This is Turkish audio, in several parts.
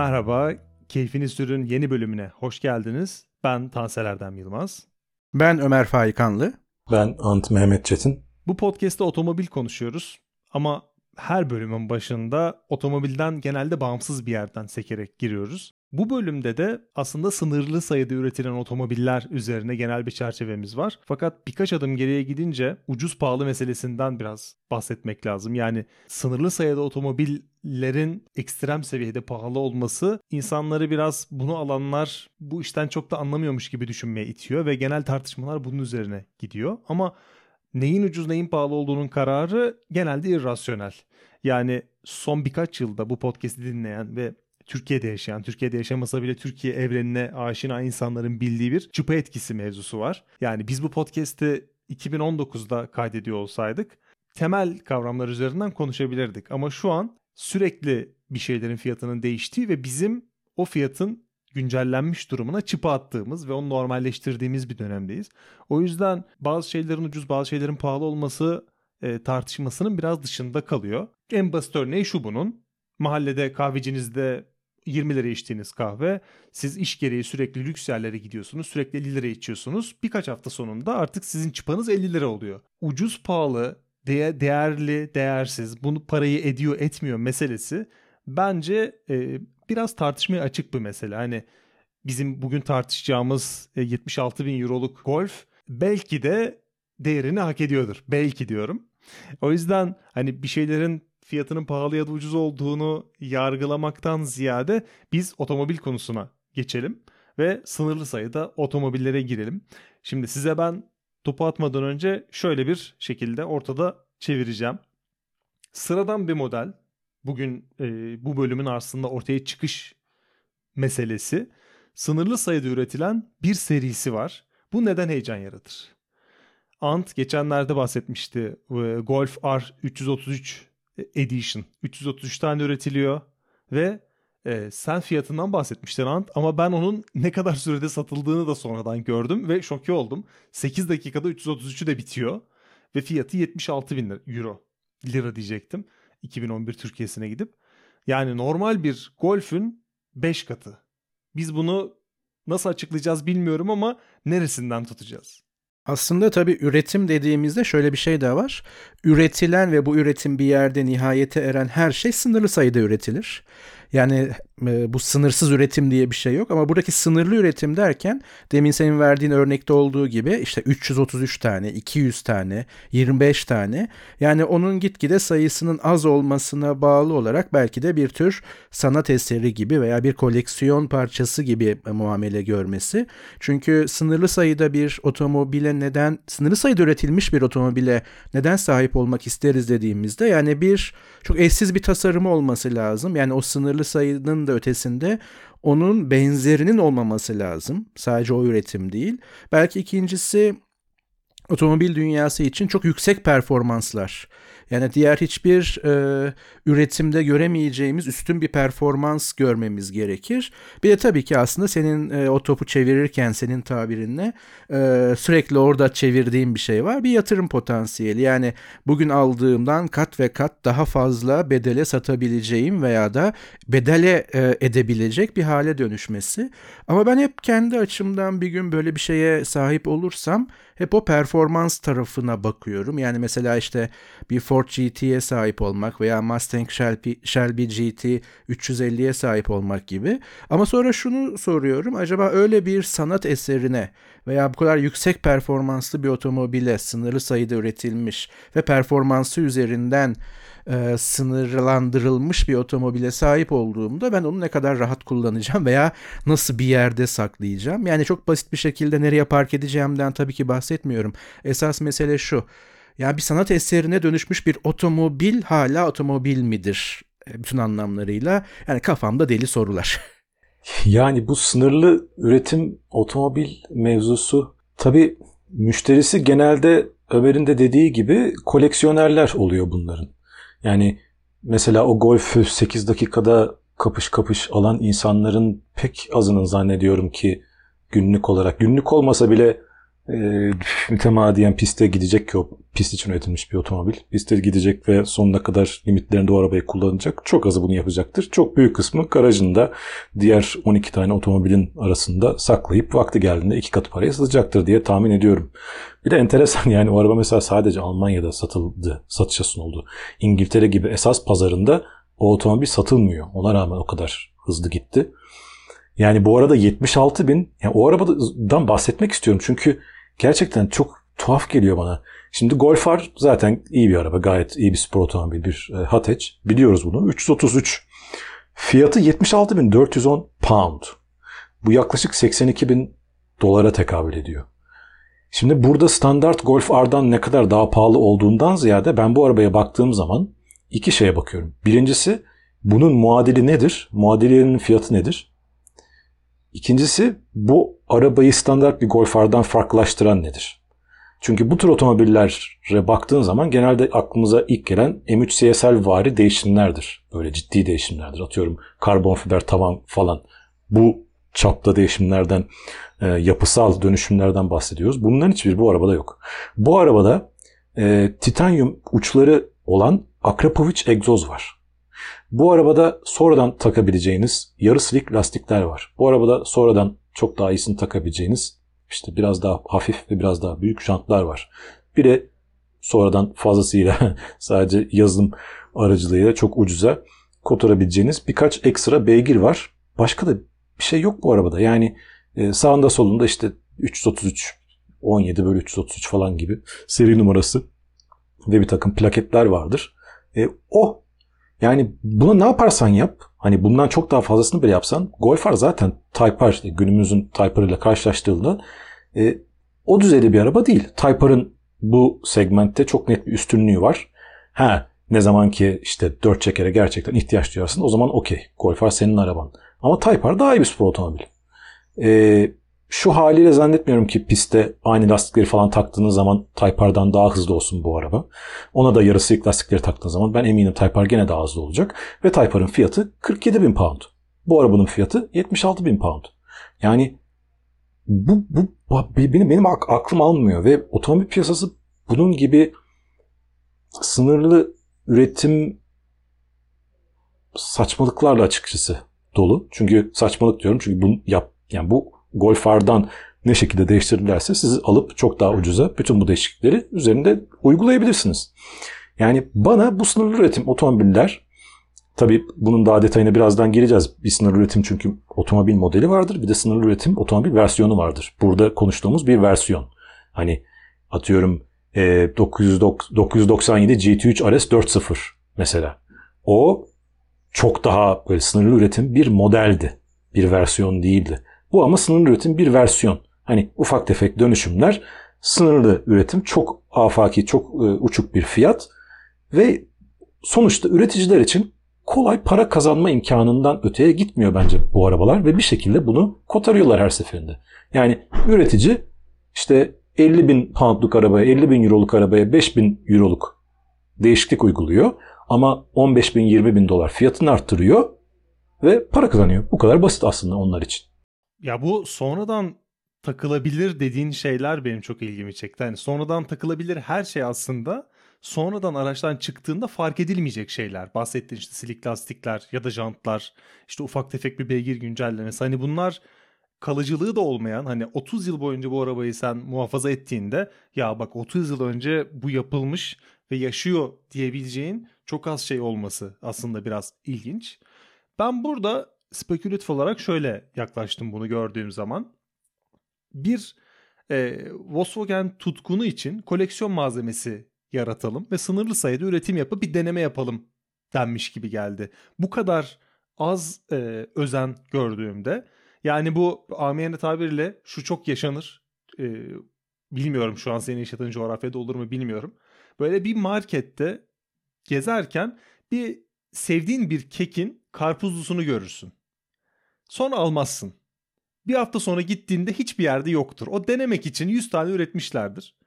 Merhaba, Keyfini Sürün yeni bölümüne hoş geldiniz. Ben Tansel Erdem Yılmaz. Ben Ömer Faikanlı. Ben Ant Mehmet Çetin. Bu podcast'te otomobil konuşuyoruz ama her bölümün başında otomobilden genelde bağımsız bir yerden sekerek giriyoruz. Bu bölümde de aslında sınırlı sayıda üretilen otomobiller üzerine genel bir çerçevemiz var. Fakat birkaç adım geriye gidince ucuz pahalı meselesinden biraz bahsetmek lazım. Yani sınırlı sayıda otomobillerin ekstrem seviyede pahalı olması insanları biraz bunu alanlar bu işten çok da anlamıyormuş gibi düşünmeye itiyor ve genel tartışmalar bunun üzerine gidiyor. Ama neyin ucuz neyin pahalı olduğunun kararı genelde irrasyonel. Yani son birkaç yılda bu podcast'i dinleyen ve Türkiye'de yaşayan, Türkiye'de yaşamasa bile Türkiye evrenine aşina insanların bildiği bir çıpa etkisi mevzusu var. Yani biz bu podcast'i 2019'da kaydediyor olsaydık temel kavramlar üzerinden konuşabilirdik. Ama şu an sürekli bir şeylerin fiyatının değiştiği ve bizim o fiyatın güncellenmiş durumuna çıpa attığımız ve onu normalleştirdiğimiz bir dönemdeyiz. O yüzden bazı şeylerin ucuz bazı şeylerin pahalı olması e, tartışmasının biraz dışında kalıyor. En basit örneği şu bunun. Mahallede kahvecinizde 20 lira içtiğiniz kahve. Siz iş gereği sürekli lüks yerlere gidiyorsunuz. Sürekli 50 lira içiyorsunuz. Birkaç hafta sonunda artık sizin çıpanız 50 lira oluyor. Ucuz pahalı, değer, değerli, değersiz, bunu parayı ediyor etmiyor meselesi bence e, biraz tartışmaya açık bir mesele. Hani bizim bugün tartışacağımız e, 76 bin euroluk golf belki de değerini hak ediyordur. Belki diyorum. O yüzden hani bir şeylerin fiyatının pahalı ya da ucuz olduğunu yargılamaktan ziyade biz otomobil konusuna geçelim ve sınırlı sayıda otomobillere girelim. Şimdi size ben topu atmadan önce şöyle bir şekilde ortada çevireceğim. Sıradan bir model bugün e, bu bölümün aslında ortaya çıkış meselesi sınırlı sayıda üretilen bir serisi var. Bu neden heyecan yaratır? Ant geçenlerde bahsetmişti. Golf R 333 Edition. 333 tane üretiliyor ve e, sen fiyatından bahsetmiştin Ant ama ben onun ne kadar sürede satıldığını da sonradan gördüm ve şoke oldum. 8 dakikada 333'ü de bitiyor ve fiyatı 76 bin lira, euro. Lira diyecektim. 2011 Türkiye'sine gidip. Yani normal bir golfün 5 katı. Biz bunu nasıl açıklayacağız bilmiyorum ama neresinden tutacağız? Aslında tabii üretim dediğimizde şöyle bir şey de var. Üretilen ve bu üretim bir yerde nihayete eren her şey sınırlı sayıda üretilir. Yani e, bu sınırsız üretim diye bir şey yok ama buradaki sınırlı üretim derken demin senin verdiğin örnekte olduğu gibi işte 333 tane, 200 tane, 25 tane yani onun gitgide sayısının az olmasına bağlı olarak belki de bir tür sanat eseri gibi veya bir koleksiyon parçası gibi muamele görmesi. Çünkü sınırlı sayıda bir otomobile neden sınırlı sayıda üretilmiş bir otomobile neden sahip olmak isteriz dediğimizde yani bir çok eşsiz bir tasarımı olması lazım. Yani o sınırlı sayının da ötesinde onun benzerinin olmaması lazım. Sadece o üretim değil. Belki ikincisi otomobil dünyası için çok yüksek performanslar. Yani diğer hiçbir e, üretimde göremeyeceğimiz üstün bir performans görmemiz gerekir. Bir de tabii ki aslında senin e, o topu çevirirken senin tabirinle e, sürekli orada çevirdiğim bir şey var. Bir yatırım potansiyeli. Yani bugün aldığımdan kat ve kat daha fazla bedele satabileceğim veya da bedele e, edebilecek bir hale dönüşmesi. Ama ben hep kendi açımdan bir gün böyle bir şeye sahip olursam hep o performans tarafına bakıyorum. Yani mesela işte bir Ford GT'ye sahip olmak veya Mustang Shelby, Shelby GT 350'ye sahip olmak gibi. Ama sonra şunu soruyorum. Acaba öyle bir sanat eserine veya bu kadar yüksek performanslı bir otomobile sınırlı sayıda üretilmiş ve performansı üzerinden e, sınırlandırılmış bir otomobile sahip olduğumda ben onu ne kadar rahat kullanacağım veya nasıl bir yerde saklayacağım. Yani çok basit bir şekilde nereye park edeceğimden tabii ki bahsetmiyorum. Esas mesele şu. Yani bir sanat eserine dönüşmüş bir otomobil hala otomobil midir? E, bütün anlamlarıyla. Yani kafamda deli sorular. Yani bu sınırlı üretim otomobil mevzusu tabii müşterisi genelde Ömer'in de dediği gibi koleksiyonerler oluyor bunların. Yani mesela o golfü 8 dakikada kapış kapış alan insanların pek azının zannediyorum ki günlük olarak. Günlük olmasa bile e, mütemadiyen piste gidecek ki o pist için üretilmiş bir otomobil. Piste gidecek ve sonuna kadar limitlerinde o arabayı kullanacak. Çok azı bunu yapacaktır. Çok büyük kısmı garajında diğer 12 tane otomobilin arasında saklayıp vakti geldiğinde iki katı paraya satacaktır diye tahmin ediyorum. Bir de enteresan yani o araba mesela sadece Almanya'da satıldı, satışa sunuldu. İngiltere gibi esas pazarında o otomobil satılmıyor. Ona rağmen o kadar hızlı gitti. Yani bu arada 76 bin, yani o arabadan bahsetmek istiyorum çünkü gerçekten çok tuhaf geliyor bana. Şimdi Golf R zaten iyi bir araba. Gayet iyi bir spor otomobil. Bir e, hatch. Biliyoruz bunu. 333. Fiyatı 76.410 pound. Bu yaklaşık 82 bin dolara tekabül ediyor. Şimdi burada standart Golf R'dan ne kadar daha pahalı olduğundan ziyade ben bu arabaya baktığım zaman iki şeye bakıyorum. Birincisi bunun muadili nedir? Muadilinin fiyatı nedir? İkincisi bu arabayı standart bir Golf R'dan farklılaştıran nedir? Çünkü bu tür otomobillere baktığın zaman genelde aklımıza ilk gelen M3 CSL vari değişimlerdir. Böyle ciddi değişimlerdir. Atıyorum karbon fiber tavan falan. Bu çapta değişimlerden, e, yapısal dönüşümlerden bahsediyoruz. Bunların hiçbir bu arabada yok. Bu arabada e, titanyum uçları olan Akrapovic egzoz var. Bu arabada sonradan takabileceğiniz yarı silik lastikler var. Bu arabada sonradan çok daha iyisini takabileceğiniz işte biraz daha hafif ve biraz daha büyük jantlar var. Bir de sonradan fazlasıyla sadece yazılım aracılığıyla çok ucuza kotarabileceğiniz birkaç ekstra beygir var. Başka da bir şey yok bu arabada. Yani e, sağında solunda işte 333, 17 bölü 333 falan gibi seri numarası ve bir takım plaketler vardır. E, o yani buna ne yaparsan yap, hani bundan çok daha fazlasını bile yapsan, Golf R zaten Type R, günümüzün Type R ile karşılaştığında e, o düzeyde bir araba değil. Type R'ın bu segmentte çok net bir üstünlüğü var. Ha ne zaman ki işte dört çekere gerçekten ihtiyaç duyarsın o zaman okey. Golf R senin araban. Ama Type R daha iyi bir spor otomobil. E, şu haliyle zannetmiyorum ki pistte aynı lastikleri falan taktığınız zaman Type R'dan daha hızlı olsun bu araba. Ona da yarısı ilk lastikleri taktığınız zaman ben eminim Type R gene daha hızlı olacak. Ve Type R'ın fiyatı 47 bin pound. Bu arabanın fiyatı 76 bin pound. Yani bu, bu benim, benim aklım almıyor ve otomobil piyasası bunun gibi sınırlı üretim saçmalıklarla açıkçası dolu. Çünkü saçmalık diyorum çünkü bu yap yani bu Golf R'dan ne şekilde değiştirirlerse sizi alıp çok daha ucuza bütün bu değişiklikleri üzerinde uygulayabilirsiniz. Yani bana bu sınırlı üretim otomobiller tabii bunun daha detayına birazdan gireceğiz. Bir sınırlı üretim çünkü otomobil modeli vardır. Bir de sınırlı üretim otomobil versiyonu vardır. Burada konuştuğumuz bir versiyon. Hani atıyorum e, 997 GT3 RS 4.0 mesela. O çok daha böyle sınırlı üretim bir modeldi. Bir versiyon değildi. Bu ama sınırlı üretim bir versiyon. Hani ufak tefek dönüşümler, sınırlı üretim, çok afaki, çok e, uçuk bir fiyat ve sonuçta üreticiler için kolay para kazanma imkanından öteye gitmiyor bence bu arabalar ve bir şekilde bunu kotarıyorlar her seferinde. Yani üretici işte 50 bin poundluk arabaya, 50 bin euroluk arabaya 5 bin euroluk değişiklik uyguluyor. Ama 15 bin, 20 bin dolar fiyatını arttırıyor ve para kazanıyor. Bu kadar basit aslında onlar için. Ya bu sonradan takılabilir dediğin şeyler benim çok ilgimi çekti. Yani sonradan takılabilir her şey aslında sonradan araçtan çıktığında fark edilmeyecek şeyler. Bahsettiğin işte silik lastikler ya da jantlar, işte ufak tefek bir beygir güncellemesi. Hani bunlar kalıcılığı da olmayan hani 30 yıl boyunca bu arabayı sen muhafaza ettiğinde ya bak 30 yıl önce bu yapılmış ve yaşıyor diyebileceğin çok az şey olması aslında biraz ilginç. Ben burada spekülatif olarak şöyle yaklaştım bunu gördüğüm zaman. Bir e, Volkswagen tutkunu için koleksiyon malzemesi yaratalım ve sınırlı sayıda üretim yapıp bir deneme yapalım denmiş gibi geldi. Bu kadar az e, özen gördüğümde yani bu amiyane tabirle şu çok yaşanır. E, bilmiyorum şu an senin yaşadığın coğrafyada olur mu bilmiyorum. Böyle bir markette gezerken bir sevdiğin bir kekin karpuzlusunu görürsün. Sonra almazsın. Bir hafta sonra gittiğinde hiçbir yerde yoktur. O denemek için 100 tane üretmişlerdir.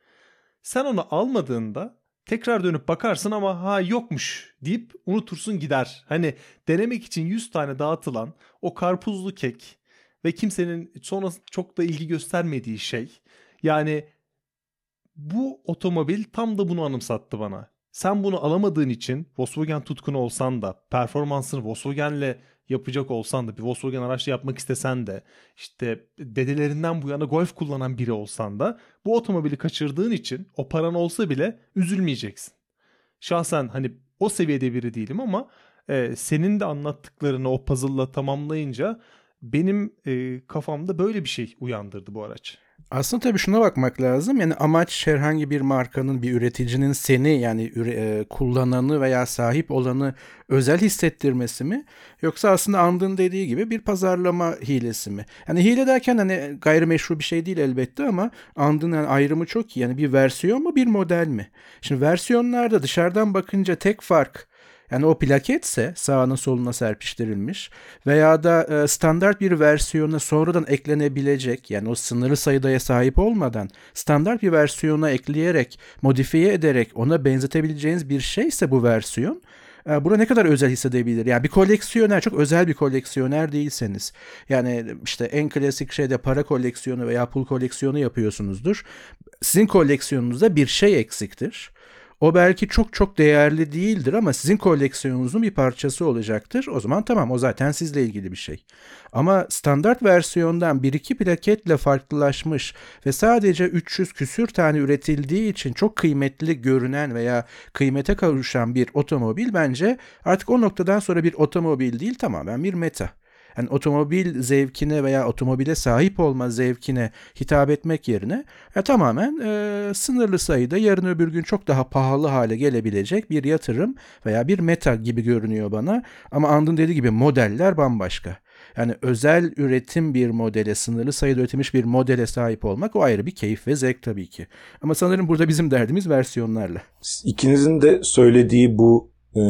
Sen onu almadığında tekrar dönüp bakarsın ama ha yokmuş deyip unutursun gider. Hani denemek için 100 tane dağıtılan o karpuzlu kek ve kimsenin sonra çok da ilgi göstermediği şey Yani bu otomobil tam da bunu anımsattı bana. Sen bunu alamadığın için Volkswagen tutkunu olsan da performansını Volkswagen'le yapacak olsan da bir Volkswagen araçla yapmak istesen de işte dedelerinden bu yana Golf kullanan biri olsan da bu otomobili kaçırdığın için o paran olsa bile üzülmeyeceksin. Şahsen hani o seviyede biri değilim ama e, senin de anlattıklarını o puzzle'la tamamlayınca benim e, kafamda böyle bir şey uyandırdı bu araç. Aslında tabii şuna bakmak lazım. Yani amaç herhangi bir markanın, bir üreticinin seni yani e, kullananı veya sahip olanı özel hissettirmesi mi? Yoksa aslında andığın dediği gibi bir pazarlama hilesi mi? Yani hile derken hani gayrimeşru bir şey değil elbette ama andığın yani ayrımı çok iyi. Yani bir versiyon mu bir model mi? Şimdi versiyonlarda dışarıdan bakınca tek fark yani o plaketse sağına soluna serpiştirilmiş veya da e, standart bir versiyona sonradan eklenebilecek yani o sınırlı sayıdaya sahip olmadan standart bir versiyona ekleyerek modifiye ederek ona benzetebileceğiniz bir şeyse bu versiyon e, Buna ne kadar özel hissedebilir? Yani bir koleksiyoner, çok özel bir koleksiyoner değilseniz. Yani işte en klasik şeyde para koleksiyonu veya pul koleksiyonu yapıyorsunuzdur. Sizin koleksiyonunuzda bir şey eksiktir. O belki çok çok değerli değildir ama sizin koleksiyonunuzun bir parçası olacaktır. O zaman tamam o zaten sizle ilgili bir şey. Ama standart versiyondan bir iki plaketle farklılaşmış ve sadece 300 küsür tane üretildiği için çok kıymetli görünen veya kıymete kavuşan bir otomobil bence artık o noktadan sonra bir otomobil değil tamamen bir meta yani otomobil zevkine veya otomobile sahip olma zevkine hitap etmek yerine e, tamamen e, sınırlı sayıda yarın öbür gün çok daha pahalı hale gelebilecek bir yatırım veya bir meta gibi görünüyor bana. Ama Andın dediği gibi modeller bambaşka. Yani özel üretim bir modele, sınırlı sayıda üretilmiş bir modele sahip olmak o ayrı bir keyif ve zevk tabii ki. Ama sanırım burada bizim derdimiz versiyonlarla. İkinizin de söylediği bu e,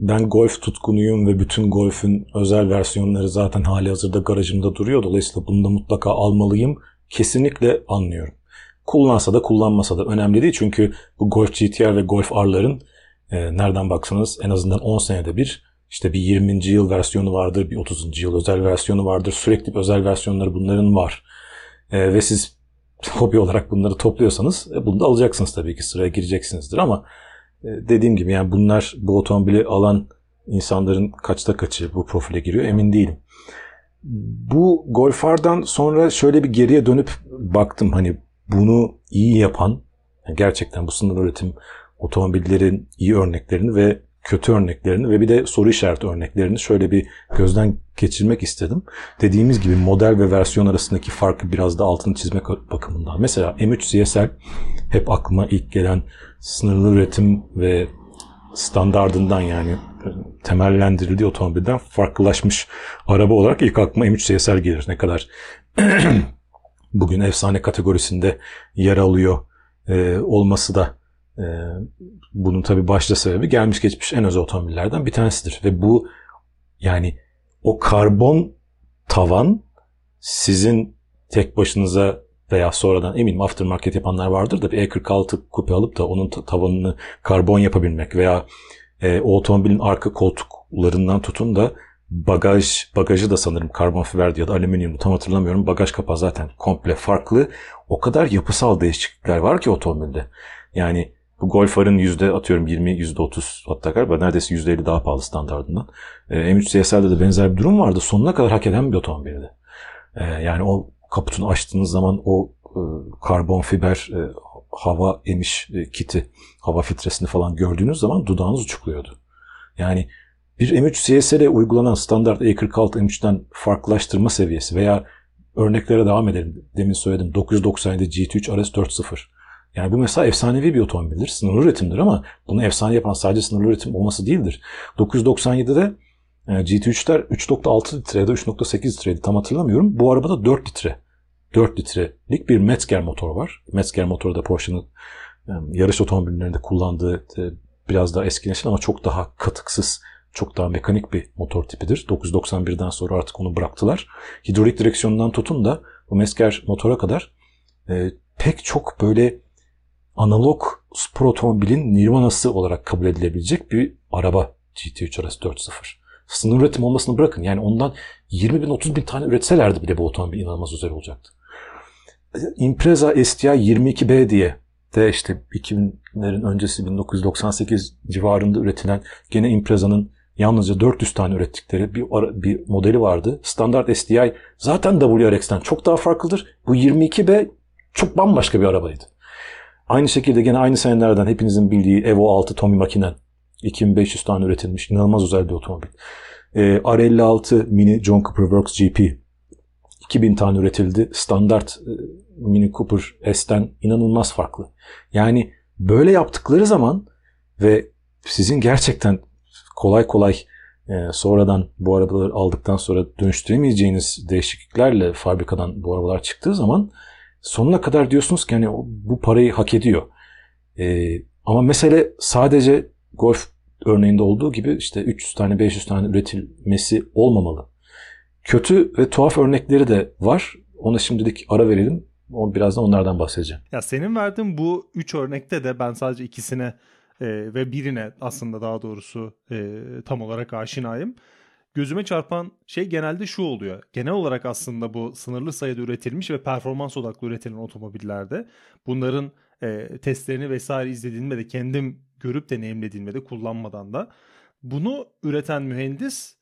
ben golf tutkunuyum ve bütün golfün özel versiyonları zaten hali hazırda garajımda duruyor. Dolayısıyla bunu da mutlaka almalıyım. Kesinlikle anlıyorum. Kullansa da kullanmasa da önemli değil. Çünkü bu Golf GTR ve Golf R'ların e, nereden baksanız en azından 10 senede bir işte bir 20. yıl versiyonu vardır, bir 30. yıl özel versiyonu vardır. Sürekli özel versiyonları bunların var. E, ve siz hobi olarak bunları topluyorsanız e, bunu da alacaksınız tabii ki sıraya gireceksinizdir ama dediğim gibi yani bunlar bu otomobili alan insanların kaçta kaçı bu profile giriyor emin değilim. Bu Golf R'dan sonra şöyle bir geriye dönüp baktım hani bunu iyi yapan gerçekten bu sınır üretim otomobillerin iyi örneklerini ve kötü örneklerini ve bir de soru işareti örneklerini şöyle bir gözden geçirmek istedim. Dediğimiz gibi model ve versiyon arasındaki farkı biraz da altını çizmek bakımından. Mesela M3 CSL hep aklıma ilk gelen sınırlı üretim ve standardından yani temellendirildiği otomobilden farklılaşmış araba olarak ilk aklıma M3 CSL gelir. Ne kadar bugün efsane kategorisinde yer alıyor e, olması da e, bunun tabi başta sebebi gelmiş geçmiş en özel otomobillerden bir tanesidir. Ve bu yani o karbon tavan sizin tek başınıza veya sonradan eminim aftermarket yapanlar vardır da bir E46 kupe alıp da onun tavanını karbon yapabilmek veya e, o otomobilin arka koltuklarından tutun da bagaj bagajı da sanırım karbon fiber ya da alüminyum tam hatırlamıyorum. Bagaj kapağı zaten komple farklı. O kadar yapısal değişiklikler var ki otomobilde. Yani bu Golf yüzde atıyorum 20, yüzde 30 hatta galiba neredeyse yüzde 50 daha pahalı standartından. E, M3 CSL'de de benzer bir durum vardı. Sonuna kadar hak eden bir otomobildi. E, yani o kaputunu açtığınız zaman o e, karbon fiber e, hava emiş e, kiti, hava filtresini falan gördüğünüz zaman dudağınız uçukluyordu. Yani bir M3 CSL'e uygulanan standart E46 M3'ten farklılaştırma seviyesi veya örneklere devam edelim. Demin söyledim 997 GT3 RS 4.0. Yani bu mesela efsanevi bir otomobildir. Sınırlı üretimdir ama bunu efsane yapan sadece sınırlı üretim olması değildir. 997'de GT3'ler 3.6 litre ya da 3.8 litreydi tam hatırlamıyorum. Bu arabada 4 litre 4 litrelik bir Metzger motor var. Metzger motoru da Porsche'nin yarış otomobillerinde kullandığı e, biraz daha eski nesil ama çok daha katıksız, çok daha mekanik bir motor tipidir. 991'den sonra artık onu bıraktılar. Hidrolik direksiyonundan tutun da bu Metzger motora kadar e, pek çok böyle analog spor otomobilin nirvanası olarak kabul edilebilecek bir araba GT3 RS 4.0. Sınır üretim olmasını bırakın. Yani ondan 20 bin 30 bin tane üretselerdi bile bu otomobil inanılmaz özel olacaktı. Impreza STI 22B diye de işte 2000'lerin öncesi 1998 civarında üretilen gene Impreza'nın yalnızca 400 tane ürettikleri bir, bir modeli vardı. Standart STI zaten WRX'ten çok daha farklıdır. Bu 22B çok bambaşka bir arabaydı. Aynı şekilde gene aynı senelerden hepinizin bildiği Evo 6 Tommy Makinen 2500 tane üretilmiş. inanılmaz özel bir otomobil. Ee, R56 Mini John Cooper Works GP 2000 tane üretildi. Standart e, Mini Cooper S'ten inanılmaz farklı. Yani böyle yaptıkları zaman ve sizin gerçekten kolay kolay e, sonradan bu arabaları aldıktan sonra dönüştüremeyeceğiniz değişikliklerle fabrikadan bu arabalar çıktığı zaman sonuna kadar diyorsunuz ki hani bu parayı hak ediyor. E, ama mesele sadece Golf örneğinde olduğu gibi işte 300 tane 500 tane üretilmesi olmamalı. Kötü ve tuhaf örnekleri de var. Ona şimdilik ara verelim. Birazdan onlardan bahsedeceğim. Ya senin verdiğin bu üç örnekte de ben sadece ikisine e, ve birine aslında daha doğrusu e, tam olarak aşinayım. Gözüme çarpan şey genelde şu oluyor. Genel olarak aslında bu sınırlı sayıda üretilmiş ve performans odaklı üretilen otomobillerde bunların e, testlerini vesaire izlediğimde de kendim görüp deneyimlediğimde de kullanmadan da bunu üreten mühendis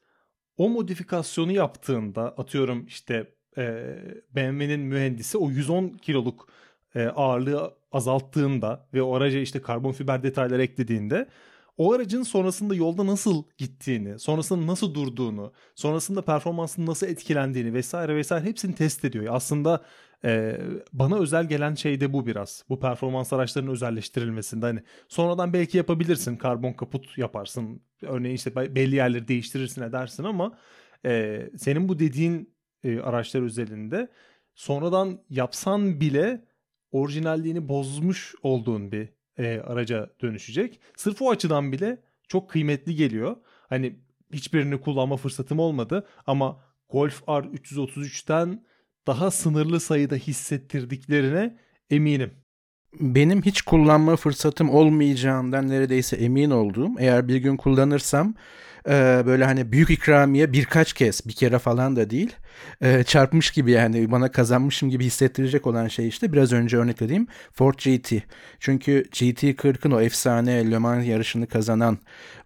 o modifikasyonu yaptığında atıyorum işte e, BMW'nin mühendisi o 110 kiloluk e, ağırlığı azalttığında ve o araca işte karbon fiber detaylar eklediğinde o aracın sonrasında yolda nasıl gittiğini, sonrasında nasıl durduğunu, sonrasında performansının nasıl etkilendiğini vesaire vesaire hepsini test ediyor. Aslında e, bana özel gelen şey de bu biraz. Bu performans araçlarının özelleştirilmesinde hani sonradan belki yapabilirsin, karbon kaput yaparsın. Örneğin işte belli yerleri değiştirirsin edersin ama e, senin bu dediğin e, araçlar özelinde sonradan yapsan bile orijinalliğini bozmuş olduğun bir e, araca dönüşecek. Sırf o açıdan bile çok kıymetli geliyor. Hani hiçbirini kullanma fırsatım olmadı ama Golf R 333'ten daha sınırlı sayıda hissettirdiklerine eminim. Benim hiç kullanma fırsatım olmayacağından neredeyse emin olduğum, eğer bir gün kullanırsam e, böyle hani büyük ikramiye birkaç kez bir kere falan da değil e, çarpmış gibi yani bana kazanmışım gibi hissettirecek olan şey işte biraz önce örneklediğim Ford GT. Çünkü GT40'ın o efsane Le Mans yarışını kazanan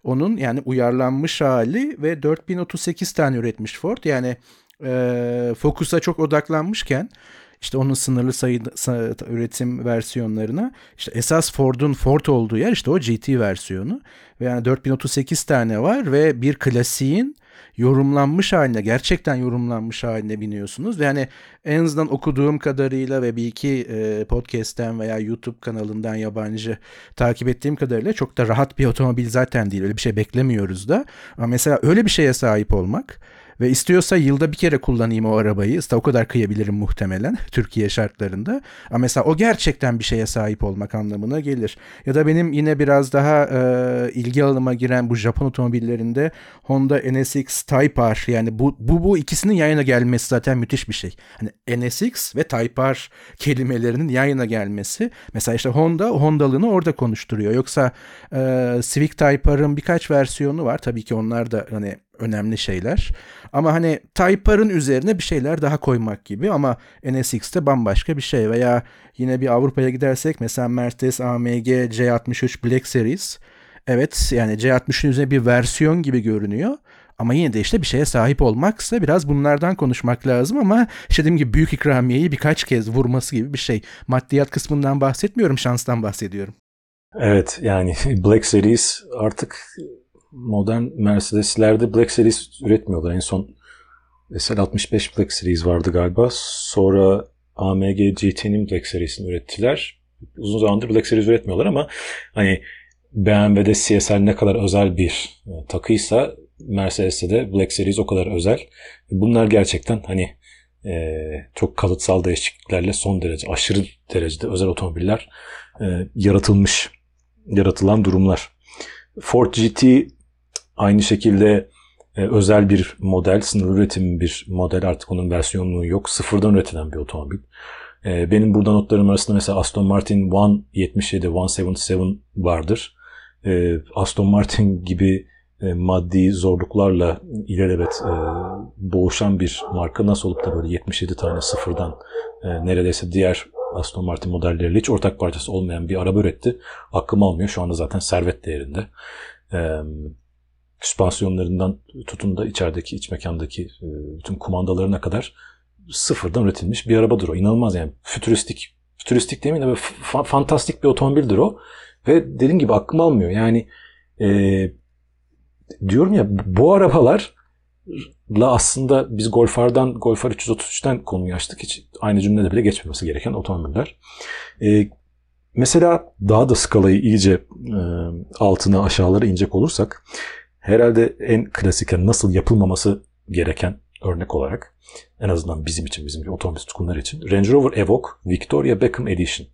onun yani uyarlanmış hali ve 4038 tane üretmiş Ford. Yani e, Focus'a çok odaklanmışken işte onun sınırlı sayıda üretim versiyonlarına işte esas Ford'un Ford olduğu yer işte o GT versiyonu ve yani 4038 tane var ve bir klasiğin yorumlanmış haline gerçekten yorumlanmış haline biniyorsunuz. Yani en azından okuduğum kadarıyla ve bir iki e, podcast'ten veya YouTube kanalından yabancı takip ettiğim kadarıyla çok da rahat bir otomobil zaten değil. Öyle bir şey beklemiyoruz da. Ama mesela öyle bir şeye sahip olmak ve istiyorsa yılda bir kere kullanayım o arabayı. İşte o kadar kıyabilirim muhtemelen Türkiye şartlarında. Ama mesela o gerçekten bir şeye sahip olmak anlamına gelir. Ya da benim yine biraz daha e, ilgi alanıma giren bu Japon otomobillerinde Honda NSX Type R yani bu, bu, bu ikisinin yayına gelmesi zaten müthiş bir şey. Hani NSX ve Type R kelimelerinin yayına gelmesi. Mesela işte Honda Hondalığını orada konuşturuyor. Yoksa e, Civic Type R'ın birkaç versiyonu var. Tabii ki onlar da hani önemli şeyler. Ama hani Type R'ın üzerine bir şeyler daha koymak gibi ama NSX'te bambaşka bir şey veya yine bir Avrupa'ya gidersek mesela Mercedes AMG C63 Black Series evet yani C60'ın üzerine bir versiyon gibi görünüyor. Ama yine de işte bir şeye sahip olmaksa biraz bunlardan konuşmak lazım ama işte dediğim gibi büyük ikramiyeyi birkaç kez vurması gibi bir şey. Maddiyat kısmından bahsetmiyorum, şanstan bahsediyorum. Evet yani Black Series artık modern Mercedes'lerde Black Series üretmiyorlar. En son SL65 Black Series vardı galiba. Sonra AMG GT'nin Black Series'ini ürettiler. Uzun zamandır Black Series üretmiyorlar ama hani BMW'de CSL ne kadar özel bir e, takıysa Mercedes'te de Black Series o kadar özel. Bunlar gerçekten hani e, çok kalıtsal değişikliklerle son derece aşırı derecede özel otomobiller e, yaratılmış yaratılan durumlar. Ford GT Aynı şekilde e, özel bir model, sınırlı üretim bir model artık onun versiyonluğu yok. Sıfırdan üretilen bir otomobil. E, benim burada notlarım arasında mesela Aston Martin 177, 177 vardır. E, Aston Martin gibi maddi zorluklarla ilelebet boğuşan bir marka nasıl olup da böyle 77 tane sıfırdan neredeyse diğer Aston Martin modelleriyle hiç ortak parçası olmayan bir araba üretti. Aklım almıyor. Şu anda zaten servet değerinde. Süspansiyonlarından tutun da içerideki iç mekandaki e, bütün kumandalarına kadar sıfırdan üretilmiş bir arabadır o. İnanılmaz yani. Fütüristik. Fütüristik demeyeyim de fa- fantastik bir otomobildir o. Ve dediğim gibi aklım almıyor. Yani e, diyorum ya bu arabalar la aslında biz Golf R'dan Golf R 333'ten konuyu açtık. Hiç aynı cümlede bile geçmemesi gereken otomobiller. E, mesela daha da skalayı iyice e, altına aşağılara inecek olursak herhalde en klasik nasıl yapılmaması gereken örnek olarak en azından bizim için, bizim otomobil tutkunları için Range Rover Evoque Victoria Beckham Edition.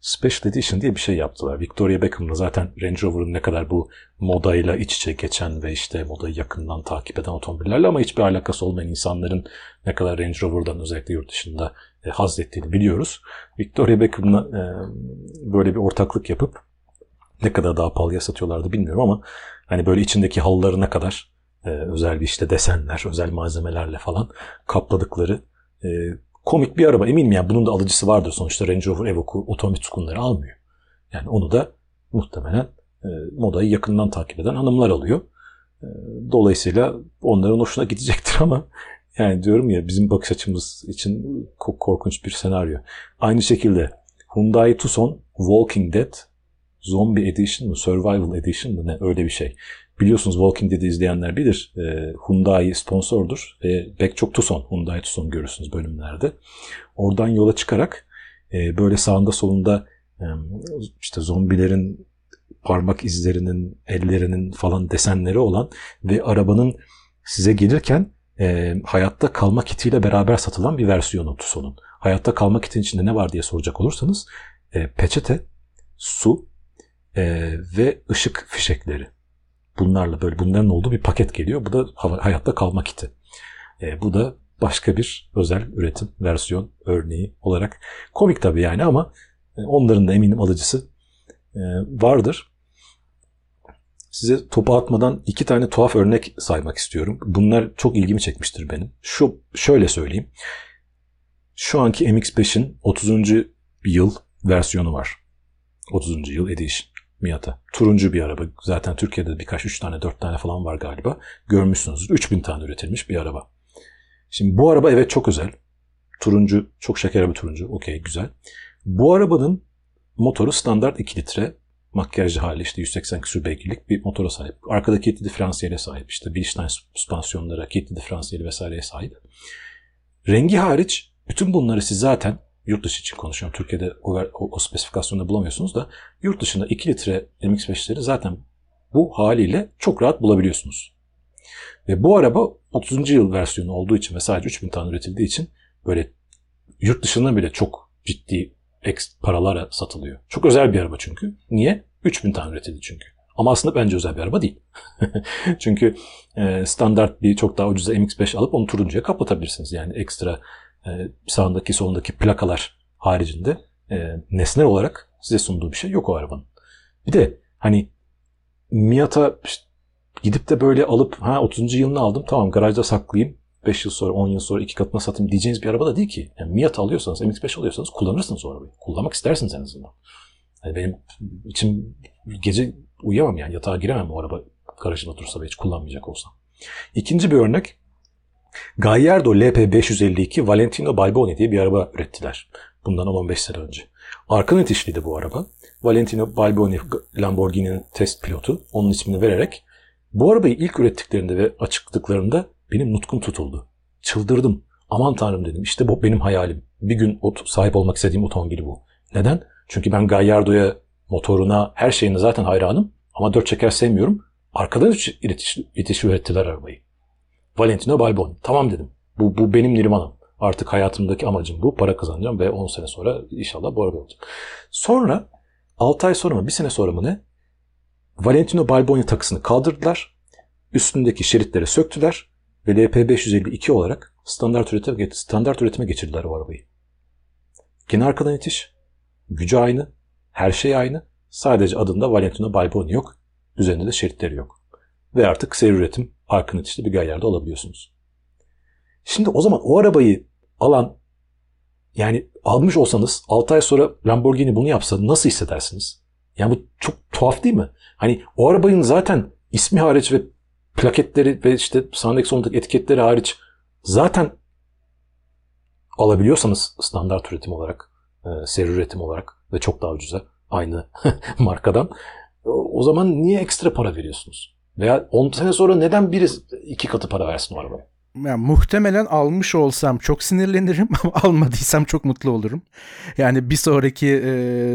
Special Edition diye bir şey yaptılar. Victoria Beckham'la zaten Range Rover'ın ne kadar bu modayla iç içe geçen ve işte modayı yakından takip eden otomobillerle ama hiçbir alakası olmayan insanların ne kadar Range Rover'dan özellikle yurt dışında e, haz ettiğini biliyoruz. Victoria Beckham'la e, böyle bir ortaklık yapıp ne kadar daha pahalıya satıyorlardı bilmiyorum ama hani böyle içindeki halılarına kadar e, özel bir işte desenler, özel malzemelerle falan kapladıkları e, komik bir araba. Eminim yani bunun da alıcısı vardır. Sonuçta Range Rover Evoque'u otomobil tutkunları almıyor. Yani onu da muhtemelen e, modayı yakından takip eden hanımlar alıyor. E, dolayısıyla onların hoşuna gidecektir ama yani diyorum ya bizim bakış açımız için korkunç bir senaryo. Aynı şekilde Hyundai Tucson Walking Dead Zombie Edition mı Survival Edition mı ne öyle bir şey. Biliyorsunuz Walking Dead'i izleyenler bilir. E, Hyundai sponsordur ve pek çok Tucson, Hyundai Tucson görürsünüz bölümlerde. Oradan yola çıkarak e, böyle sağında solunda e, işte zombilerin parmak izlerinin, ellerinin falan desenleri olan ve arabanın size gelirken e, hayatta kalma kitiyle beraber satılan bir versiyonu Tucson'un. Hayatta kalma kitin içinde ne var diye soracak olursanız e, peçete, su e, ve ışık fişekleri bunlarla böyle bunların olduğu bir paket geliyor. Bu da hayatta kalma kiti. E, bu da başka bir özel üretim versiyon örneği olarak komik tabii yani ama e, onların da eminim alıcısı e, vardır. Size topu atmadan iki tane tuhaf örnek saymak istiyorum. Bunlar çok ilgimi çekmiştir benim. Şu şöyle söyleyeyim. Şu anki MX-5'in 30. yıl versiyonu var. 30. yıl edition. Miata. Turuncu bir araba. Zaten Türkiye'de birkaç 3 tane 4 tane falan var galiba. Görmüşsünüzdür. 3000 tane üretilmiş bir araba. Şimdi bu araba evet çok özel. Turuncu, çok şeker bir turuncu. Okey güzel. Bu arabanın motoru standart 2 litre makyajlı hali işte 180 küsur beygirlik bir motora sahip. Arkada kilitli diferansiyele sahip. İşte Bilstein süspansiyonlara, kilitli diferansiyeli vesaireye sahip. Rengi hariç bütün bunları siz zaten yurt dışı için konuşuyorum. Türkiye'de o, o, o spesifikasyonda bulamıyorsunuz da yurt dışında 2 litre MX-5'leri zaten bu haliyle çok rahat bulabiliyorsunuz. Ve bu araba 30. yıl versiyonu olduğu için ve sadece 3000 tane üretildiği için böyle yurt dışından bile çok ciddi eks paralara satılıyor. Çok özel bir araba çünkü. Niye? 3000 tane üretildi çünkü. Ama aslında bence özel bir araba değil. çünkü e, standart bir çok daha ucuza MX-5 alıp onu turuncuya kapatabilirsiniz. Yani ekstra sağındaki solundaki plakalar haricinde e, nesnel olarak size sunduğu bir şey yok o arabanın. Bir de hani Miata gidip de böyle alıp ha 30. yılını aldım tamam garajda saklayayım 5 yıl sonra 10 yıl sonra iki katına satayım diyeceğiniz bir araba da değil ki. Yani Miata alıyorsanız MX-5 alıyorsanız kullanırsınız o arabayı. Kullanmak istersiniz en azından. Yani benim için gece uyuyamam yani yatağa giremem o araba garajında dursa ve hiç kullanmayacak olsam. İkinci bir örnek Gallardo LP552 Valentino Balboni diye bir araba ürettiler. Bundan 15 sene önce. Arka itişliydi bu araba. Valentino Balboni Lamborghini'nin test pilotu onun ismini vererek bu arabayı ilk ürettiklerinde ve açıkladıklarında benim nutkum tutuldu. Çıldırdım. Aman tanrım dedim. İşte bu benim hayalim. Bir gün sahip olmak istediğim otomobil bu. Neden? Çünkü ben Gallardo'ya, motoruna, her şeyine zaten hayranım. Ama dört çeker sevmiyorum. Arkadan itiş, itiş ürettiler arabayı. Valentino Balboni. Tamam dedim. Bu, bu benim Nirvana'm. Artık hayatımdaki amacım bu. Para kazanacağım ve 10 sene sonra inşallah bu araba olacak. Sonra 6 ay sonra mı, bir sene sonra mı ne? Valentino Balboni takısını kaldırdılar. Üstündeki şeritleri söktüler ve LP552 olarak standart üretime, standart üretime geçirdiler o arabayı. Gene arkadan itiş. Gücü aynı. Her şey aynı. Sadece adında Valentino Balboni yok. Üzerinde de şeritleri yok. ve artık seri üretim parkını işte bir gayyarda alabiliyorsunuz. Şimdi o zaman o arabayı alan yani almış olsanız 6 ay sonra Lamborghini bunu yapsa nasıl hissedersiniz? Yani bu çok tuhaf değil mi? Hani o arabanın zaten ismi hariç ve plaketleri ve işte sağındaki sondaki etiketleri hariç zaten alabiliyorsanız standart üretim olarak, e, seri üretim olarak ve çok daha ucuza aynı markadan o zaman niye ekstra para veriyorsunuz? Veya 10 sene sonra neden biri iki katı para versin o arabaya? Yani muhtemelen almış olsam çok sinirlenirim ama almadıysam çok mutlu olurum. Yani bir sonraki e,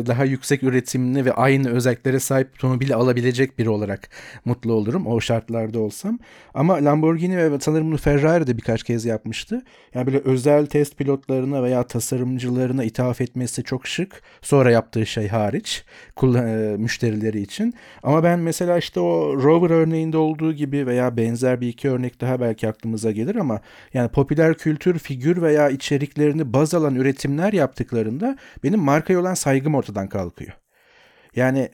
daha yüksek üretimli ve aynı özelliklere sahip otomobili alabilecek biri olarak mutlu olurum o şartlarda olsam. Ama Lamborghini ve sanırım bunu Ferrari de birkaç kez yapmıştı. Yani böyle özel test pilotlarına veya tasarımcılarına ithaf etmesi çok şık. Sonra yaptığı şey hariç kullan- e, müşterileri için. Ama ben mesela işte o Rover örneğinde olduğu gibi veya benzer bir iki örnek daha belki aklımıza gelir gelir ama yani popüler kültür, figür veya içeriklerini baz alan üretimler yaptıklarında benim markaya olan saygım ortadan kalkıyor. Yani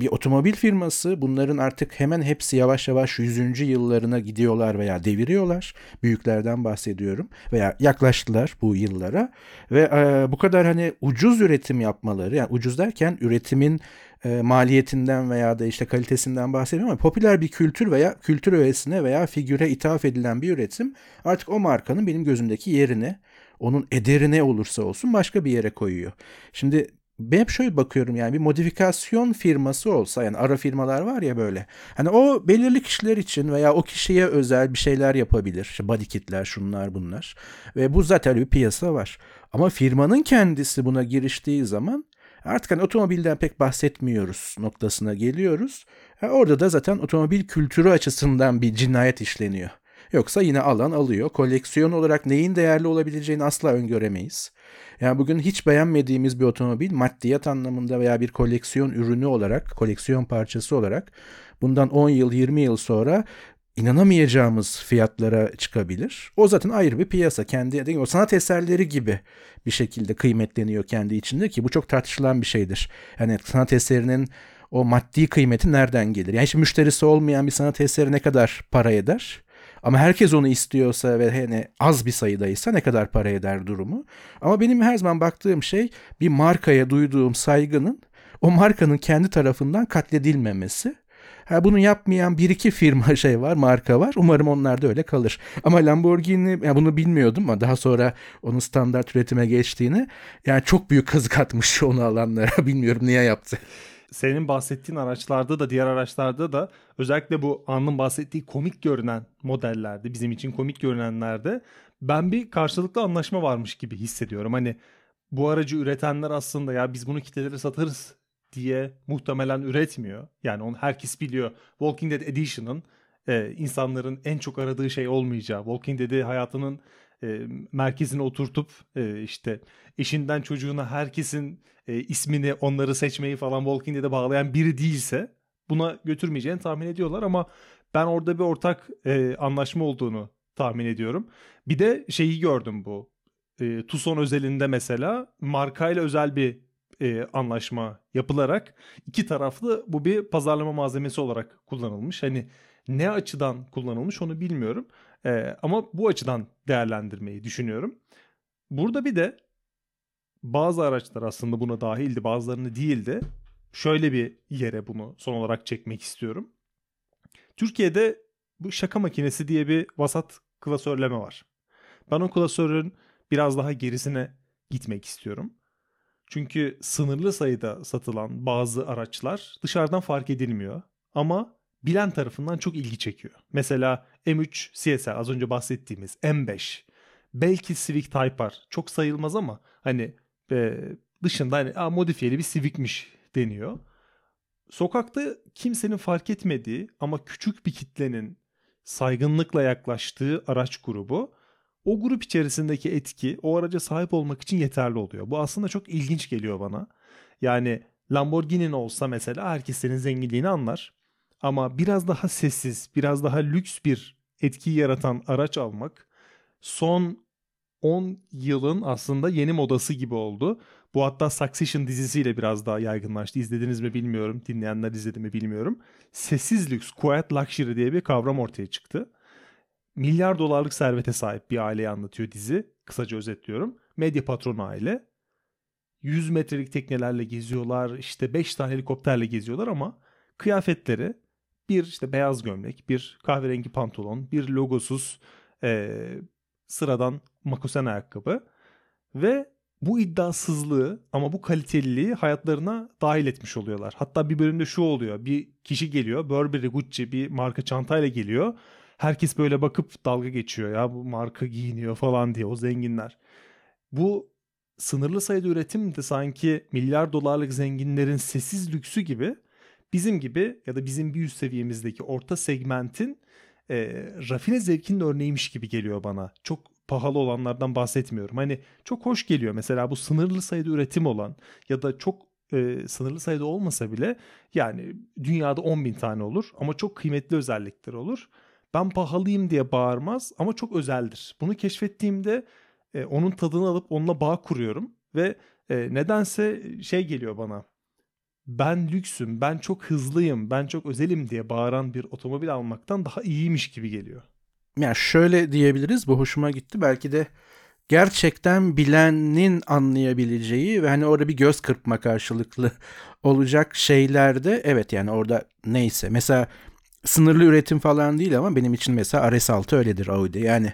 bir otomobil firması bunların artık hemen hepsi yavaş yavaş 100. yıllarına gidiyorlar veya deviriyorlar. Büyüklerden bahsediyorum veya yaklaştılar bu yıllara ve e, bu kadar hani ucuz üretim yapmaları yani ucuz derken üretimin e, maliyetinden veya da işte kalitesinden bahsediyorum ama popüler bir kültür veya kültür öğesine veya figüre ithaf edilen bir üretim artık o markanın benim gözümdeki yerine onun ederi ne olursa olsun başka bir yere koyuyor. Şimdi ben hep şöyle bakıyorum yani bir modifikasyon firması olsa yani ara firmalar var ya böyle. Hani o belirli kişiler için veya o kişiye özel bir şeyler yapabilir. İşte body kitler şunlar bunlar. Ve bu zaten bir piyasa var. Ama firmanın kendisi buna giriştiği zaman artık hani otomobilden pek bahsetmiyoruz noktasına geliyoruz. Yani orada da zaten otomobil kültürü açısından bir cinayet işleniyor. Yoksa yine alan alıyor. Koleksiyon olarak neyin değerli olabileceğini asla öngöremeyiz. Yani bugün hiç beğenmediğimiz bir otomobil maddiyat anlamında veya bir koleksiyon ürünü olarak, koleksiyon parçası olarak bundan 10 yıl, 20 yıl sonra inanamayacağımız fiyatlara çıkabilir. O zaten ayrı bir piyasa. Kendi o sanat eserleri gibi bir şekilde kıymetleniyor kendi içinde ki bu çok tartışılan bir şeydir. Yani sanat eserinin o maddi kıymeti nereden gelir? Yani hiç müşterisi olmayan bir sanat eseri ne kadar para eder? Ama herkes onu istiyorsa ve hani az bir sayıdaysa ne kadar para eder durumu. Ama benim her zaman baktığım şey bir markaya duyduğum saygının o markanın kendi tarafından katledilmemesi. Ha, bunu yapmayan bir iki firma şey var, marka var. Umarım onlar da öyle kalır. Ama Lamborghini, ya bunu bilmiyordum ama daha sonra onun standart üretime geçtiğini yani çok büyük kazık atmış onu alanlara. Bilmiyorum niye yaptı senin bahsettiğin araçlarda da diğer araçlarda da özellikle bu An'ın bahsettiği komik görünen modellerde bizim için komik görünenlerde ben bir karşılıklı anlaşma varmış gibi hissediyorum. Hani bu aracı üretenler aslında ya biz bunu kitlelere satarız diye muhtemelen üretmiyor. Yani onu herkes biliyor. Walking Dead Edition'ın e, insanların en çok aradığı şey olmayacağı, Walking Dead'i hayatının e, merkezine oturtup e, işte eşinden çocuğuna herkesin e, ismini onları seçmeyi falan Walking Dead'e bağlayan biri değilse buna götürmeyeceğini tahmin ediyorlar ama ben orada bir ortak e, anlaşma olduğunu tahmin ediyorum. Bir de şeyi gördüm bu. E, Tucson özelinde mesela markayla özel bir e, anlaşma yapılarak iki taraflı bu bir pazarlama malzemesi olarak kullanılmış. Hani ne açıdan kullanılmış onu bilmiyorum. E, ama bu açıdan değerlendirmeyi düşünüyorum. Burada bir de bazı araçlar aslında buna dahildi bazılarını değildi. Şöyle bir yere bunu son olarak çekmek istiyorum. Türkiye'de bu şaka makinesi diye bir vasat klasörleme var. Ben o klasörün biraz daha gerisine gitmek istiyorum. Çünkü sınırlı sayıda satılan bazı araçlar dışarıdan fark edilmiyor. Ama bilen tarafından çok ilgi çekiyor. Mesela M3 CSR az önce bahsettiğimiz M5 belki Civic Type R çok sayılmaz ama hani e, dışında hani modifiyeli bir Civic'miş deniyor. Sokakta kimsenin fark etmediği ama küçük bir kitlenin saygınlıkla yaklaştığı araç grubu o grup içerisindeki etki o araca sahip olmak için yeterli oluyor. Bu aslında çok ilginç geliyor bana. Yani Lamborghini'nin olsa mesela herkes senin zenginliğini anlar. Ama biraz daha sessiz, biraz daha lüks bir etki yaratan araç almak son 10 yılın aslında yeni modası gibi oldu. Bu hatta Succession dizisiyle biraz daha yaygınlaştı. İzlediniz mi bilmiyorum. Dinleyenler izledi mi bilmiyorum. Sessiz lüks, quiet luxury diye bir kavram ortaya çıktı. Milyar dolarlık servete sahip bir aileyi anlatıyor dizi. Kısaca özetliyorum. Medya patronu aile. 100 metrelik teknelerle geziyorlar. işte 5 tane helikopterle geziyorlar ama kıyafetleri bir işte beyaz gömlek, bir kahverengi pantolon, bir logosuz e, sıradan makosen ayakkabı ve bu iddiasızlığı ama bu kaliteliliği hayatlarına dahil etmiş oluyorlar. Hatta bir bölümde şu oluyor. Bir kişi geliyor. Burberry, Gucci bir marka çantayla geliyor. Herkes böyle bakıp dalga geçiyor ya bu marka giyiniyor falan diye o zenginler. Bu sınırlı sayıda üretim de sanki milyar dolarlık zenginlerin sessiz lüksü gibi bizim gibi ya da bizim bir üst seviyemizdeki orta segmentin e, rafine zevkinin örneğiymiş gibi geliyor bana. Çok pahalı olanlardan bahsetmiyorum. Hani çok hoş geliyor mesela bu sınırlı sayıda üretim olan ya da çok e, sınırlı sayıda olmasa bile yani dünyada 10 bin tane olur ama çok kıymetli özellikleri olur. Ben pahalıyım diye bağırmaz ama çok özeldir. Bunu keşfettiğimde e, onun tadını alıp onunla bağ kuruyorum ve e, nedense şey geliyor bana ben lüksüm, ben çok hızlıyım, ben çok özelim diye bağıran bir otomobil almaktan daha iyiymiş gibi geliyor. Yani şöyle diyebiliriz bu hoşuma gitti. Belki de gerçekten bilenin anlayabileceği ve hani orada bir göz kırpma karşılıklı olacak şeylerde evet yani orada neyse. Mesela sınırlı üretim falan değil ama benim için mesela RS6 öyledir Audi. Yani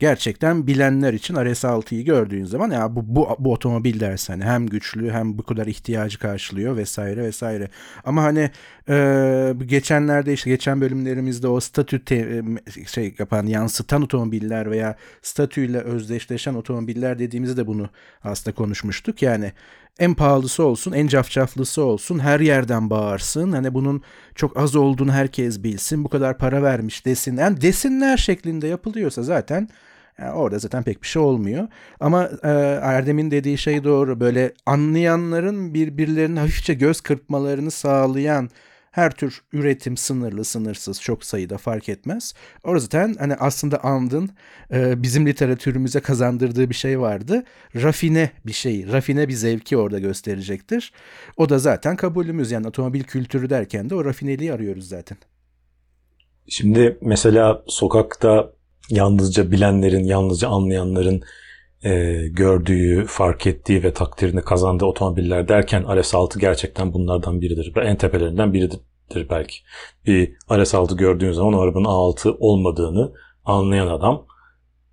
gerçekten bilenler için RS6'yı gördüğün zaman ya bu, bu, bu otomobil dersen hani hem güçlü hem bu kadar ihtiyacı karşılıyor vesaire vesaire. Ama hani e, geçenlerde işte geçen bölümlerimizde o statü te, şey yapan yansıtan otomobiller veya statüyle özdeşleşen otomobiller dediğimizde de bunu aslında konuşmuştuk. Yani en pahalısı olsun, en cafcaflısı olsun, her yerden bağırsın. Hani bunun çok az olduğunu herkes bilsin, bu kadar para vermiş desin. Yani desinler şeklinde yapılıyorsa zaten yani orada zaten pek bir şey olmuyor. Ama e, Erdem'in dediği şey doğru. Böyle anlayanların birbirlerinin hafifçe göz kırpmalarını sağlayan her tür üretim sınırlı, sınırsız, çok sayıda fark etmez. O yüzden hani aslında andın e, bizim literatürümüze kazandırdığı bir şey vardı. Rafine bir şey, rafine bir zevki orada gösterecektir. O da zaten kabulümüz yani otomobil kültürü derken de o rafineliği arıyoruz zaten. Şimdi mesela sokakta yalnızca bilenlerin, yalnızca anlayanların e, gördüğü, fark ettiği ve takdirini kazandığı otomobiller derken RS6 gerçekten bunlardan biridir. En tepelerinden biridir belki. Bir RS6 gördüğün zaman o arabanın A6 olmadığını anlayan adam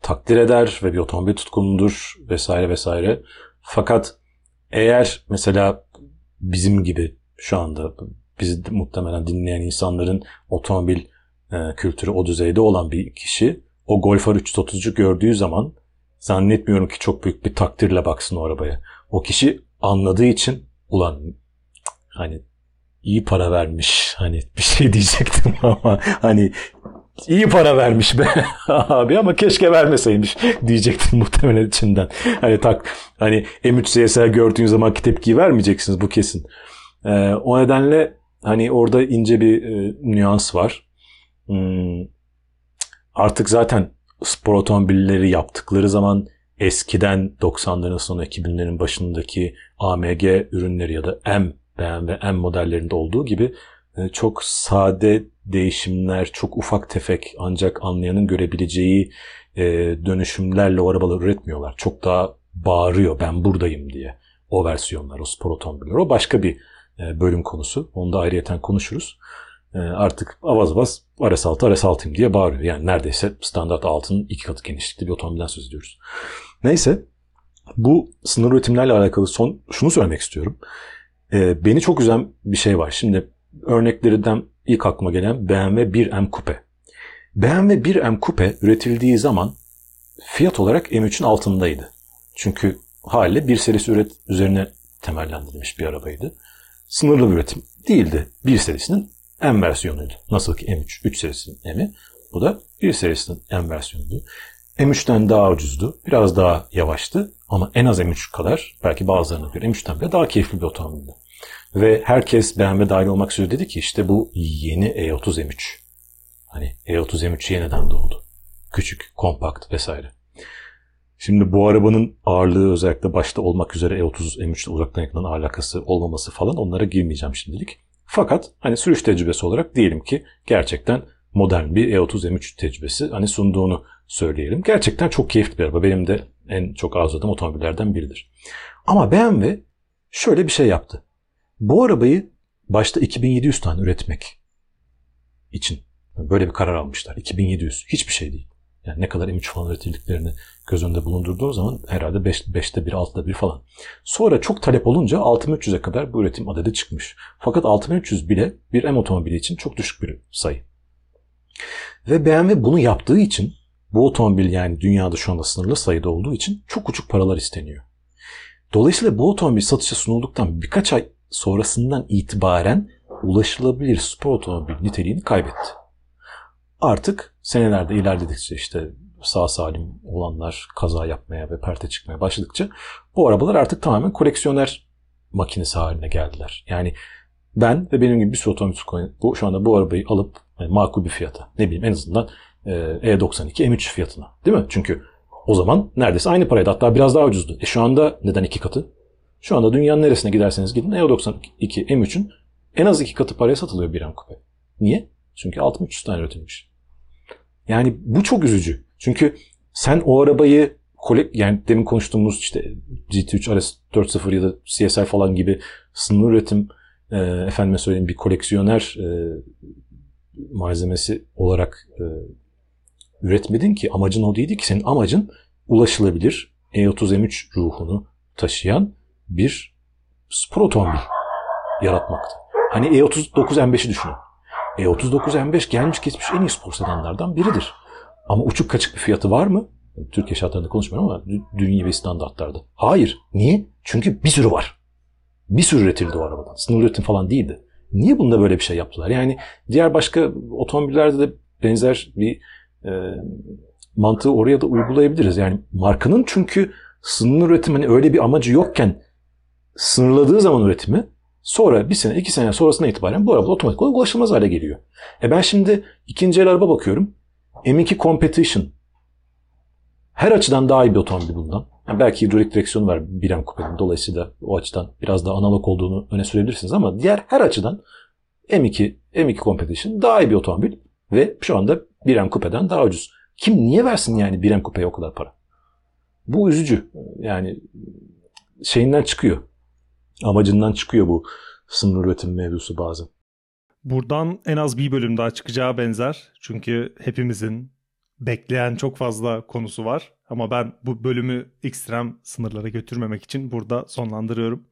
takdir eder ve bir otomobil tutkunudur vesaire vesaire. Fakat eğer mesela bizim gibi şu anda bizi muhtemelen dinleyen insanların otomobil e, kültürü o düzeyde olan bir kişi o Golf R 330'cu gördüğü zaman zannetmiyorum ki çok büyük bir takdirle baksın o arabaya. O kişi anladığı için ulan hani iyi para vermiş hani bir şey diyecektim ama hani iyi para vermiş be abi ama keşke vermeseymiş diyecektim muhtemelen içinden. Hani tak hani M3 CSR gördüğün zaman tepkiyi vermeyeceksiniz bu kesin. Ee, o nedenle hani orada ince bir e, nüans var. Hmm, artık zaten spor otomobilleri yaptıkları zaman eskiden 90'ların sonu 2000'lerin başındaki AMG ürünleri ya da M BMW M modellerinde olduğu gibi e, çok sade değişimler, çok ufak tefek ancak anlayanın görebileceği e, dönüşümlerle o arabaları üretmiyorlar. Çok daha bağırıyor ben buradayım diye o versiyonlar, o spor otomobiller. O başka bir e, bölüm konusu. Onu da ayrıyeten konuşuruz. Artık avaz avaz RS6 RS6'yım diye bağırıyor. Yani neredeyse standart altının iki katı genişlikte bir otomobilden söz ediyoruz. Neyse bu sınır üretimlerle alakalı son şunu söylemek istiyorum. Ee, beni çok üzen bir şey var. Şimdi örneklerinden ilk aklıma gelen BMW 1M Coupe. BMW 1M Coupe üretildiği zaman fiyat olarak M3'ün altındaydı. Çünkü haliyle bir serisi üret üzerine temellendirilmiş bir arabaydı. Sınırlı bir üretim değildi. Bir serisinin M versiyonuydu. Nasıl ki M3 3 serisinin M'i. Bu da 1 serisinin M versiyonuydu. M3'ten daha ucuzdu. Biraz daha yavaştı. Ama en az M3 kadar belki bazılarına göre M3'ten bile daha keyifli bir otomobildi. Ve herkes BMW dahil olmak üzere dedi ki işte bu yeni E30 M3. Hani E30 M3 yeniden doğdu. Küçük, kompakt vesaire. Şimdi bu arabanın ağırlığı özellikle başta olmak üzere E30, M3'le uzaktan yakından alakası olmaması falan onlara girmeyeceğim şimdilik. Fakat hani sürüş tecrübesi olarak diyelim ki gerçekten modern bir E30 M3 tecrübesi hani sunduğunu söyleyelim. Gerçekten çok keyifli bir araba. Benim de en çok arzuladığım otomobillerden biridir. Ama BMW şöyle bir şey yaptı. Bu arabayı başta 2700 tane üretmek için böyle bir karar almışlar. 2700. Hiçbir şey değil. Yani ne kadar M3 falan üretildiklerini göz önünde bulundurduğu zaman herhalde 5, 5'te 1, 6'da 1 falan. Sonra çok talep olunca 6300'e kadar bu üretim adedi çıkmış. Fakat 6300 bile bir M otomobili için çok düşük bir sayı. Ve BMW bunu yaptığı için bu otomobil yani dünyada şu anda sınırlı sayıda olduğu için çok uçuk paralar isteniyor. Dolayısıyla bu otomobil satışa sunulduktan birkaç ay sonrasından itibaren ulaşılabilir spor otomobil niteliğini kaybetti. Artık senelerde ilerledikçe işte sağ salim olanlar kaza yapmaya ve perte çıkmaya başladıkça bu arabalar artık tamamen koleksiyoner makinesi haline geldiler. Yani ben ve benim gibi bir sürü otomobil bu şu anda bu arabayı alıp yani makul bir fiyata ne bileyim en azından E92 M3 fiyatına değil mi? Çünkü o zaman neredeyse aynı paraydı hatta biraz daha ucuzdu. E şu anda neden iki katı? Şu anda dünyanın neresine giderseniz gidin E92 M3'ün en az iki katı paraya satılıyor bir M kupe. Niye? Çünkü 6300 tane üretilmiş. Yani bu çok üzücü. Çünkü sen o arabayı yani demin konuştuğumuz işte GT3 RS 4.0 ya da CSR falan gibi sınır üretim e, efendime söyleyeyim bir koleksiyoner e, malzemesi olarak e, üretmedin ki amacın o değildi ki senin amacın ulaşılabilir E30M3 ruhunu taşıyan bir spor otomobil yaratmaktı. Hani E39 M5'i düşünün. E39 M5 gelmiş geçmiş en iyi spor sedanlardan biridir. Ama uçuk kaçık bir fiyatı var mı? Türkiye şartlarında konuşmuyorum ama dünya ve standartlarda. Hayır. Niye? Çünkü bir sürü var. Bir sürü üretildi o arabadan. Sınırlı üretim falan değildi. Niye bunda böyle bir şey yaptılar? Yani diğer başka otomobillerde de benzer bir e, mantığı oraya da uygulayabiliriz. Yani markanın çünkü sınırlı üretim hani öyle bir amacı yokken sınırladığı zaman üretimi sonra bir sene iki sene sonrasına itibaren bu araba otomatik olarak ulaşılmaz hale geliyor. E ben şimdi ikinci el araba bakıyorum. M2 Competition her açıdan daha iyi bir otomobil bundan. Yani belki hidrolik direksiyonu var Birem Coupe'nin. Dolayısıyla o açıdan biraz daha analog olduğunu öne sürebilirsiniz ama diğer her açıdan M2 M2 Competition daha iyi bir otomobil ve şu anda Birem Coupe'den daha ucuz. Kim niye versin yani Birem Coupe'ye o kadar para? Bu üzücü. Yani şeyinden çıkıyor. Amacından çıkıyor bu sınır üretim mevzusu bazen. Buradan en az bir bölüm daha çıkacağı benzer. Çünkü hepimizin bekleyen çok fazla konusu var. Ama ben bu bölümü ekstrem sınırlara götürmemek için burada sonlandırıyorum.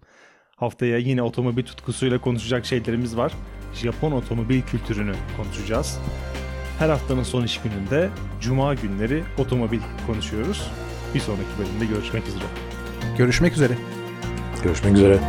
Haftaya yine otomobil tutkusuyla konuşacak şeylerimiz var. Japon otomobil kültürünü konuşacağız. Her haftanın son iş gününde Cuma günleri otomobil konuşuyoruz. Bir sonraki bölümde görüşmek üzere. Görüşmek üzere. Görüşmek üzere.